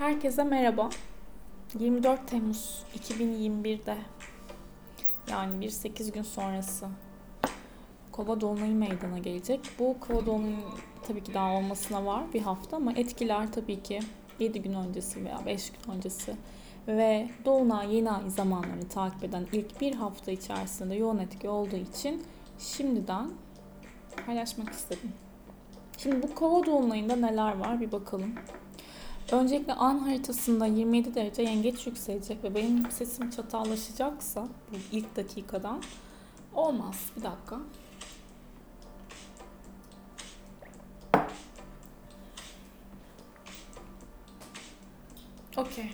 Herkese merhaba. 24 Temmuz 2021'de yani bir 8 gün sonrası Kova Dolunay'ı meydana gelecek. Bu Kova Dolunay'ın tabii ki daha olmasına var bir hafta ama etkiler tabii ki 7 gün öncesi veya 5 gün öncesi ve Dolunay yeni ay zamanlarını takip eden ilk bir hafta içerisinde yoğun etki olduğu için şimdiden paylaşmak istedim. Şimdi bu Kova Dolunay'ında neler var bir bakalım. Öncelikle an haritasında 27 derece yengeç yükselecek ve benim sesim çatallaşacaksa bu ilk dakikadan olmaz. Bir dakika. Okey.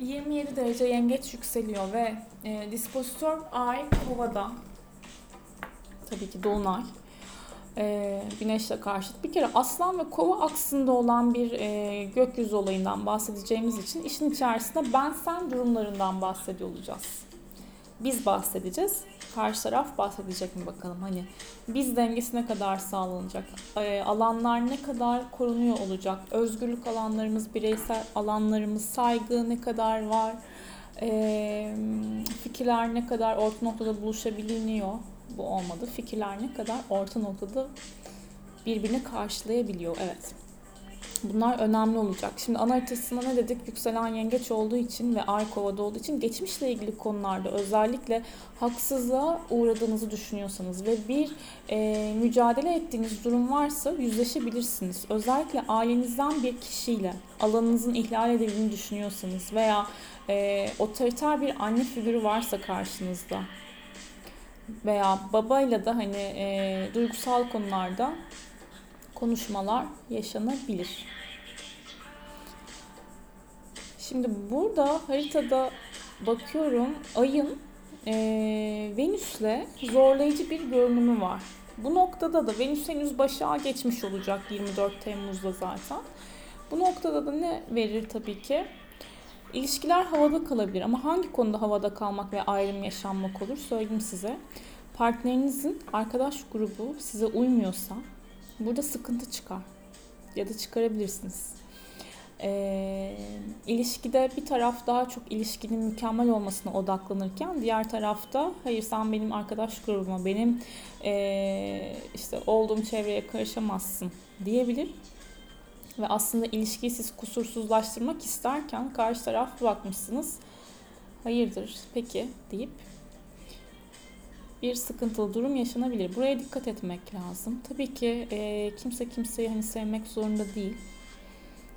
27 derece yengeç yükseliyor ve e, dispozitör ay kovada. Tabii ki dolunay e, güneşle karşıt. Bir kere aslan ve kova aksında olan bir e, gökyüzü olayından bahsedeceğimiz için işin içerisinde ben sen durumlarından bahsediyor olacağız. Biz bahsedeceğiz. Karşı taraf bahsedecek mi bakalım hani biz dengesi ne kadar sağlanacak, e, alanlar ne kadar korunuyor olacak, özgürlük alanlarımız, bireysel alanlarımız, saygı ne kadar var, e, fikirler ne kadar orta noktada buluşabiliyor, bu olmadı. Fikirler ne kadar orta noktada birbirini karşılayabiliyor. Evet. Bunlar önemli olacak. Şimdi ana haritasında ne dedik? Yükselen yengeç olduğu için ve ay kovada olduğu için geçmişle ilgili konularda özellikle haksızlığa uğradığınızı düşünüyorsanız ve bir e, mücadele ettiğiniz durum varsa yüzleşebilirsiniz. Özellikle ailenizden bir kişiyle alanınızın ihlal edildiğini düşünüyorsanız veya e, otoriter bir anne figürü varsa karşınızda veya babayla da hani e, duygusal konularda konuşmalar yaşanabilir. Şimdi burada haritada bakıyorum ayın e, Venüs'le zorlayıcı bir görünümü var. Bu noktada da Venüs henüz başa geçmiş olacak 24 Temmuz'da zaten. Bu noktada da ne verir tabii ki? İlişkiler havada kalabilir ama hangi konuda havada kalmak ve ayrım yaşanmak olur söyleyeyim size. Partnerinizin arkadaş grubu size uymuyorsa burada sıkıntı çıkar ya da çıkarabilirsiniz. E, ilişkide bir taraf daha çok ilişkinin mükemmel olmasına odaklanırken diğer tarafta hayır sen benim arkadaş grubuma benim e, işte olduğum çevreye karışamazsın diyebilir ve aslında ilişkiyi siz kusursuzlaştırmak isterken karşı taraf bakmışsınız hayırdır peki deyip bir sıkıntılı durum yaşanabilir. Buraya dikkat etmek lazım. Tabii ki e, kimse kimseyi hani sevmek zorunda değil.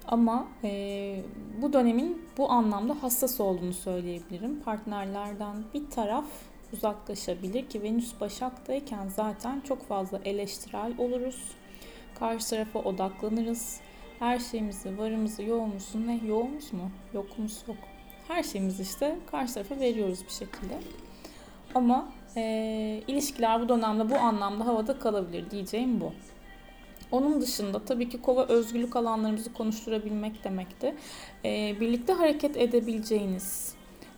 Ama e, bu dönemin bu anlamda hassas olduğunu söyleyebilirim. Partnerlerden bir taraf uzaklaşabilir ki Venüs Başak'tayken zaten çok fazla eleştirel oluruz. Karşı tarafa odaklanırız. Her şeyimizi, varımızı, yoğumuzu, ne yoğumuz mu? Yokumuz yok. Her şeyimizi işte karşı tarafa veriyoruz bir şekilde. Ama e, ilişkiler bu dönemde bu anlamda havada kalabilir diyeceğim bu. Onun dışında tabii ki kova özgürlük alanlarımızı konuşturabilmek demekti. E, birlikte hareket edebileceğiniz,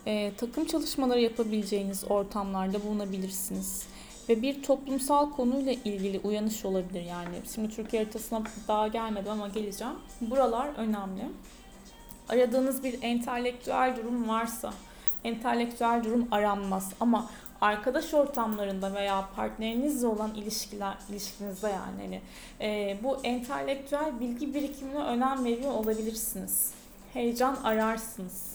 e, takım çalışmaları yapabileceğiniz ortamlarda bulunabilirsiniz. Ve bir toplumsal konuyla ilgili uyanış olabilir yani. Şimdi Türkiye haritasına daha gelmedim ama geleceğim. Buralar önemli. Aradığınız bir entelektüel durum varsa, entelektüel durum aranmaz ama arkadaş ortamlarında veya partnerinizle olan ilişkiler ilişkinizde yani hani e, bu entelektüel bilgi birikimine önem veriyor olabilirsiniz. Heyecan ararsınız.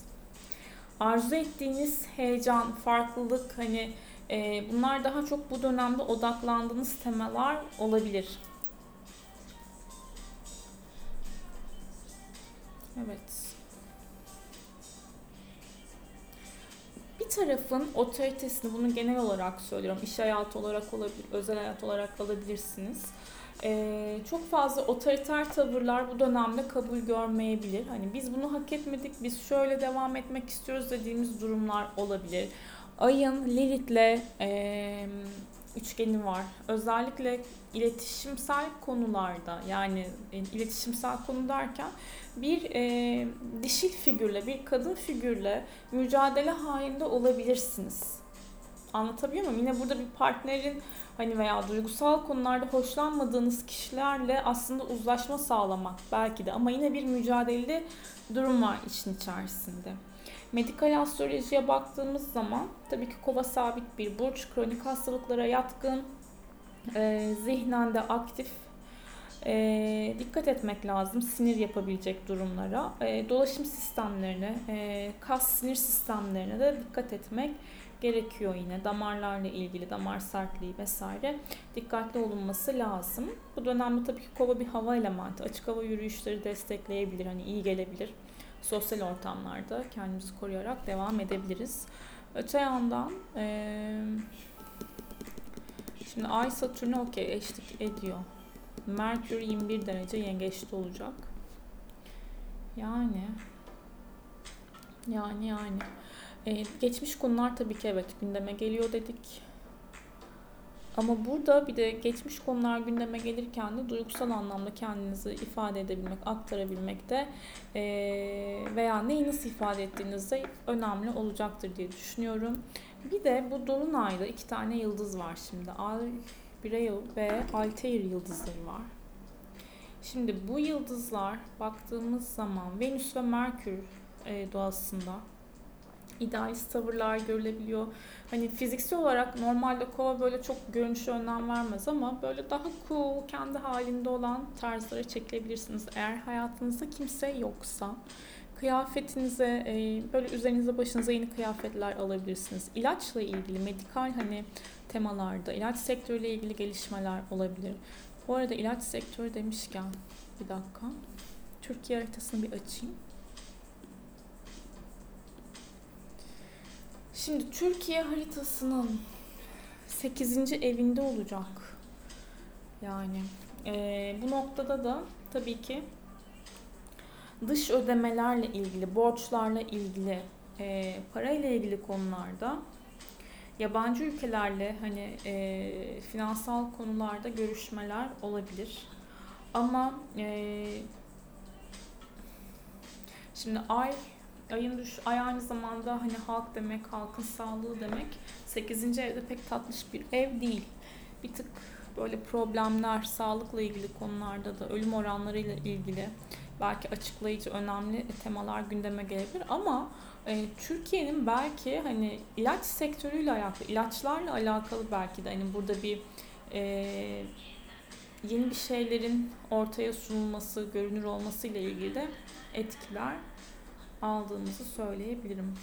Arzu ettiğiniz heyecan, farklılık hani e, bunlar daha çok bu dönemde odaklandığınız temalar olabilir. Evet. bir tarafın otoritesini bunu genel olarak söylüyorum. iş hayatı olarak olabilir, özel hayat olarak alabilirsiniz. Ee, çok fazla otoriter tavırlar bu dönemde kabul görmeyebilir. Hani biz bunu hak etmedik, biz şöyle devam etmek istiyoruz dediğimiz durumlar olabilir. Ayın Lilith'le e, üçgeni var. Özellikle iletişimsel konularda yani e, iletişimsel konu derken bir e, dişil figürle, bir kadın figürle mücadele halinde olabilirsiniz. Anlatabiliyor muyum? Yine burada bir partnerin hani veya duygusal konularda hoşlanmadığınız kişilerle aslında uzlaşma sağlamak belki de ama yine bir mücadeleli durum var için içerisinde. Medikal astrolojiye baktığımız zaman tabii ki kova sabit bir burç, kronik hastalıklara yatkın, e, zihnen de aktif, e, dikkat etmek lazım sinir yapabilecek durumlara. E, dolaşım sistemlerine, e, kas sinir sistemlerine de dikkat etmek gerekiyor yine. Damarlarla ilgili, damar sertliği vesaire dikkatli olunması lazım. Bu dönemde tabii ki kova bir hava elementi. Açık hava yürüyüşleri destekleyebilir, hani iyi gelebilir. Sosyal ortamlarda kendimizi koruyarak devam edebiliriz. Öte yandan e, şimdi Ay Satürn'e okey eşlik ediyor. Merkür 21 derece yengeçte olacak. Yani yani yani ee, geçmiş konular tabii ki evet gündeme geliyor dedik. Ama burada bir de geçmiş konular gündeme gelirken de duygusal anlamda kendinizi ifade edebilmek, aktarabilmek de veya neyi nasıl ifade ettiğiniz de önemli olacaktır diye düşünüyorum. Bir de bu Dolunay'da iki tane yıldız var şimdi. Albereil ve Altair yıldızları var. Şimdi bu yıldızlar baktığımız zaman Venüs ve Merkür doğasında idealist tavırlar görülebiliyor. Hani fiziksel olarak normalde kova böyle çok görünüşe önem vermez ama böyle daha cool, kendi halinde olan tarzlara çekilebilirsiniz. Eğer hayatınızda kimse yoksa kıyafetinize e, böyle üzerinize başınıza yeni kıyafetler alabilirsiniz. İlaçla ilgili medikal hani temalarda ilaç sektörüyle ilgili gelişmeler olabilir. Bu arada ilaç sektörü demişken bir dakika. Türkiye haritasını bir açayım. Şimdi Türkiye haritasının 8. evinde olacak. Yani e, bu noktada da tabii ki dış ödemelerle ilgili, borçlarla ilgili, e, parayla ilgili konularda yabancı ülkelerle hani e, finansal konularda görüşmeler olabilir. Ama e, şimdi ay ayın düş ay aynı zamanda hani halk demek, halkın sağlığı demek. 8. evde pek tatlış bir ev değil. Bir tık böyle problemler, sağlıkla ilgili konularda da ölüm oranlarıyla ilgili belki açıklayıcı önemli temalar gündeme gelebilir ama e, Türkiye'nin belki hani ilaç sektörüyle alakalı, ilaçlarla alakalı belki de hani burada bir e, yeni bir şeylerin ortaya sunulması, görünür olması ile ilgili de etkiler aldığımızı söyleyebilirim.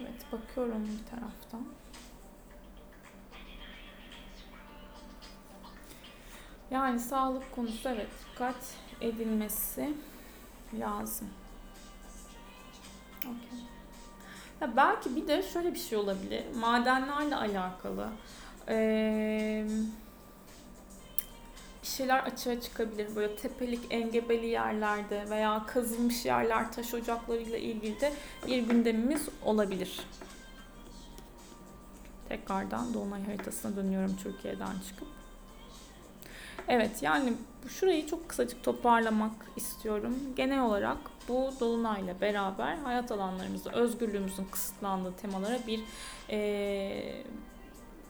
Evet bakıyorum bir taraftan. Yani sağlık konusu evet dikkat edilmesi lazım. Okay. Ya belki bir de şöyle bir şey olabilir. Madenlerle alakalı. Ee, bir şeyler açığa çıkabilir. Böyle tepelik, engebeli yerlerde veya kazılmış yerler, taş ocaklarıyla ilgili de bir gündemimiz olabilir. Tekrardan Dolunay haritasına dönüyorum Türkiye'den çıkıp. Evet yani şurayı çok kısacık toparlamak istiyorum. Genel olarak bu dolunayla beraber hayat alanlarımızda özgürlüğümüzün kısıtlandığı temalara bir e,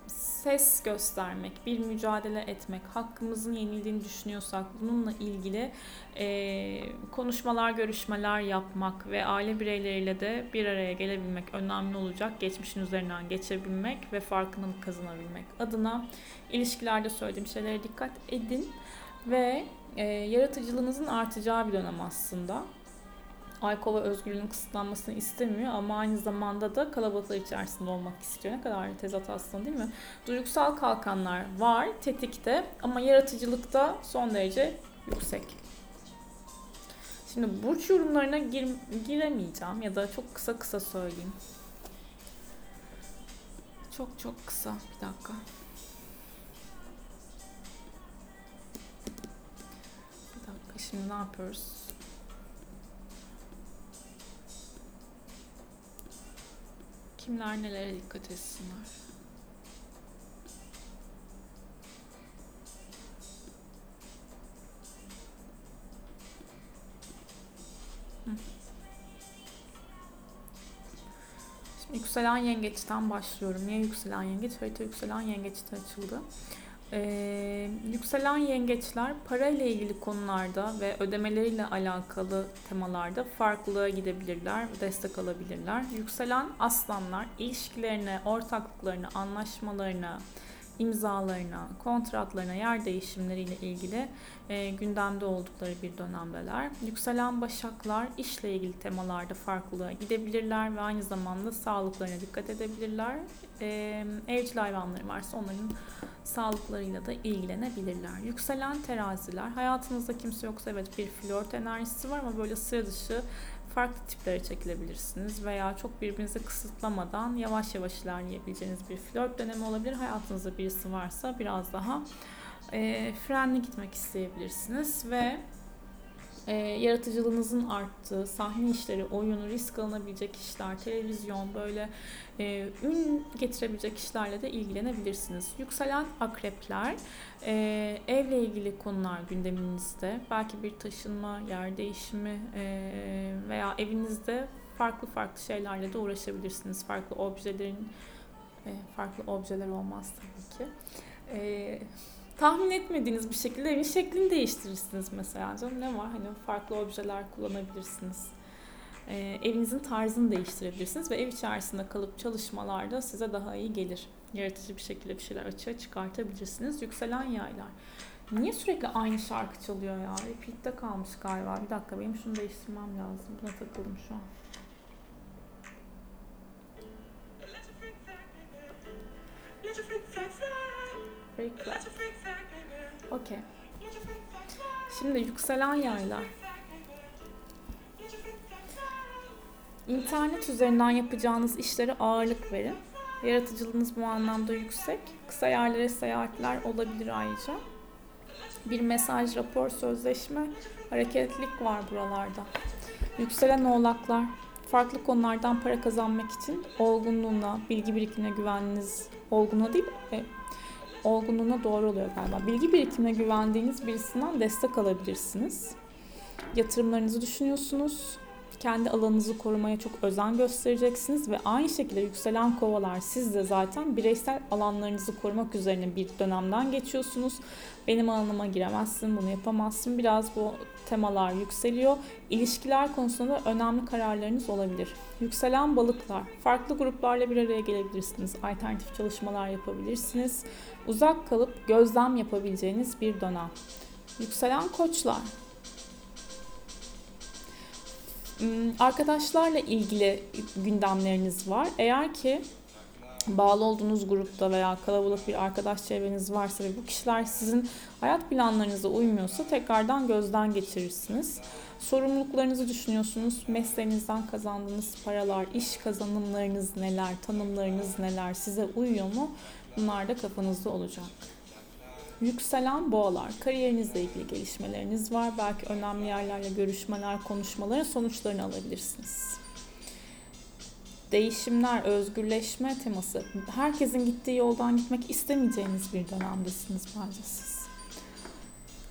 ses göstermek, bir mücadele etmek, hakkımızın yenildiğini düşünüyorsak bununla ilgili e, konuşmalar, görüşmeler yapmak ve aile bireyleriyle de bir araya gelebilmek önemli olacak. Geçmişin üzerinden geçebilmek ve farkındalık kazanabilmek adına ilişkilerde söylediğim şeylere dikkat edin ve e, yaratıcılığınızın artacağı bir dönem aslında. Aykova özgürlüğünün kısıtlanmasını istemiyor ama aynı zamanda da kalabalıklar içerisinde olmak istiyor. Ne kadar tezat aslında değil mi? Duygusal kalkanlar var tetikte ama yaratıcılıkta son derece yüksek. Şimdi burç yorumlarına gir, giremeyeceğim ya da çok kısa kısa söyleyeyim. Çok çok kısa bir dakika. Bir dakika şimdi ne yapıyoruz? Kimler nelere dikkat etsinler? Şimdi yükselen yengeçten başlıyorum. Niye yükselen yengeç? Harita yükselen yengeçte açıldı. Ee, yükselen yengeçler parayla ilgili konularda ve ödemeleriyle alakalı temalarda farklılığa gidebilirler, destek alabilirler. Yükselen aslanlar ilişkilerine, ortaklıklarına, anlaşmalarına, imzalarına, kontratlarına, yer değişimleriyle ilgili e, gündemde oldukları bir dönemdeler. Yükselen başaklar işle ilgili temalarda farklılığa gidebilirler ve aynı zamanda sağlıklarına dikkat edebilirler. E, evcil hayvanları varsa onların sağlıklarıyla da ilgilenebilirler. Yükselen teraziler, hayatınızda kimse yoksa evet bir flört enerjisi var ama böyle sıra dışı farklı tiplere çekilebilirsiniz veya çok birbirinizi kısıtlamadan yavaş yavaş ilerleyebileceğiniz bir flört dönemi olabilir. Hayatınızda birisi varsa biraz daha e, frenli gitmek isteyebilirsiniz ve e, yaratıcılığınızın arttığı, sahne işleri, oyunu, risk alınabilecek işler, televizyon, böyle e, ün getirebilecek işlerle de ilgilenebilirsiniz. Yükselen akrepler, e, evle ilgili konular gündeminizde. Belki bir taşınma, yer değişimi e, veya evinizde farklı farklı şeylerle de uğraşabilirsiniz. Farklı objelerin, e, farklı objeler olmaz tabii ki. E, tahmin etmediğiniz bir şekilde evin şeklini değiştirirsiniz mesela. Canım ne var? Hani farklı objeler kullanabilirsiniz. Ee, evinizin tarzını değiştirebilirsiniz ve ev içerisinde kalıp çalışmalarda size daha iyi gelir. Yaratıcı bir şekilde bir şeyler açığa çıkartabilirsiniz. Yükselen yaylar. Niye sürekli aynı şarkı çalıyor ya? Repeat'te kalmış galiba. Bir dakika benim şunu değiştirmem lazım. Buna takıldım şu an. Freak. Okey. Şimdi yükselen yaylar. İnternet üzerinden yapacağınız işlere ağırlık verin. Yaratıcılığınız bu anlamda yüksek. Kısa yerlere seyahatler olabilir ayrıca. Bir mesaj, rapor, sözleşme, hareketlilik var buralarda. Yükselen oğlaklar, farklı konulardan para kazanmak için olgunluğuna, bilgi birikimine güveniniz, olgunluğa değil, e, olgunluğuna doğru oluyor galiba. Bilgi birikimine güvendiğiniz birisinden destek alabilirsiniz. Yatırımlarınızı düşünüyorsunuz. Kendi alanınızı korumaya çok özen göstereceksiniz ve aynı şekilde yükselen kovalar siz de zaten bireysel alanlarınızı korumak üzerine bir dönemden geçiyorsunuz. Benim alanıma giremezsin, bunu yapamazsın. Biraz bu temalar yükseliyor. İlişkiler konusunda önemli kararlarınız olabilir. Yükselen balıklar. Farklı gruplarla bir araya gelebilirsiniz. Alternatif çalışmalar yapabilirsiniz. Uzak kalıp gözlem yapabileceğiniz bir dönem. Yükselen koçlar. Hmm, arkadaşlarla ilgili gündemleriniz var. Eğer ki bağlı olduğunuz grupta veya kalabalık bir arkadaş çevreniz varsa ve bu kişiler sizin hayat planlarınıza uymuyorsa tekrardan gözden geçirirsiniz. Sorumluluklarınızı düşünüyorsunuz. Mesleğinizden kazandığınız paralar, iş kazanımlarınız neler, tanımlarınız neler, size uyuyor mu? Bunlar da kafanızda olacak. Yükselen boğalar. Kariyerinizle ilgili gelişmeleriniz var. Belki önemli yerlerle görüşmeler, konuşmaların sonuçlarını alabilirsiniz. Değişimler, özgürleşme teması. Herkesin gittiği yoldan gitmek istemeyeceğiniz bir dönemdesiniz bence siz.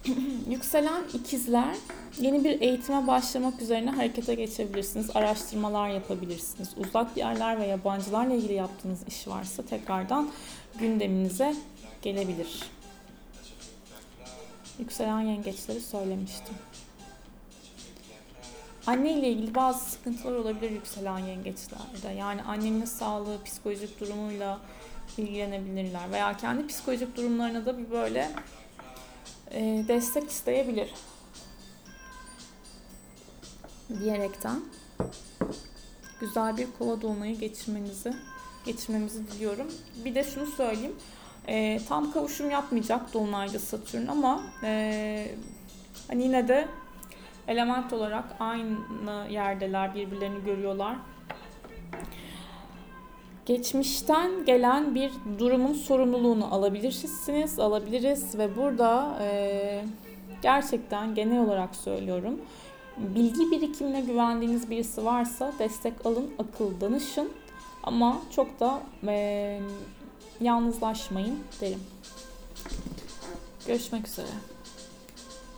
Yükselen ikizler yeni bir eğitime başlamak üzerine harekete geçebilirsiniz. Araştırmalar yapabilirsiniz. Uzak yerler ve yabancılarla ilgili yaptığınız iş varsa tekrardan gündeminize gelebilir. Yükselen yengeçleri söylemiştim. Anne ile ilgili bazı sıkıntılar olabilir yükselen yengeçlerde. Yani annenin sağlığı, psikolojik durumuyla ilgilenebilirler veya kendi psikolojik durumlarına da bir böyle e, destek isteyebilir. Diyerekten güzel bir kova dolunayı geçirmenizi geçirmemizi diliyorum. Bir de şunu söyleyeyim. E, tam kavuşum yapmayacak Dolunay'da Satürn ama e, hani yine de element olarak aynı yerdeler, birbirlerini görüyorlar. Geçmişten gelen bir durumun sorumluluğunu alabilirsiniz, alabiliriz ve burada e, gerçekten genel olarak söylüyorum. Bilgi birikimine güvendiğiniz birisi varsa destek alın, akıl danışın ama çok da e, yalnızlaşmayın derim. Görüşmek üzere.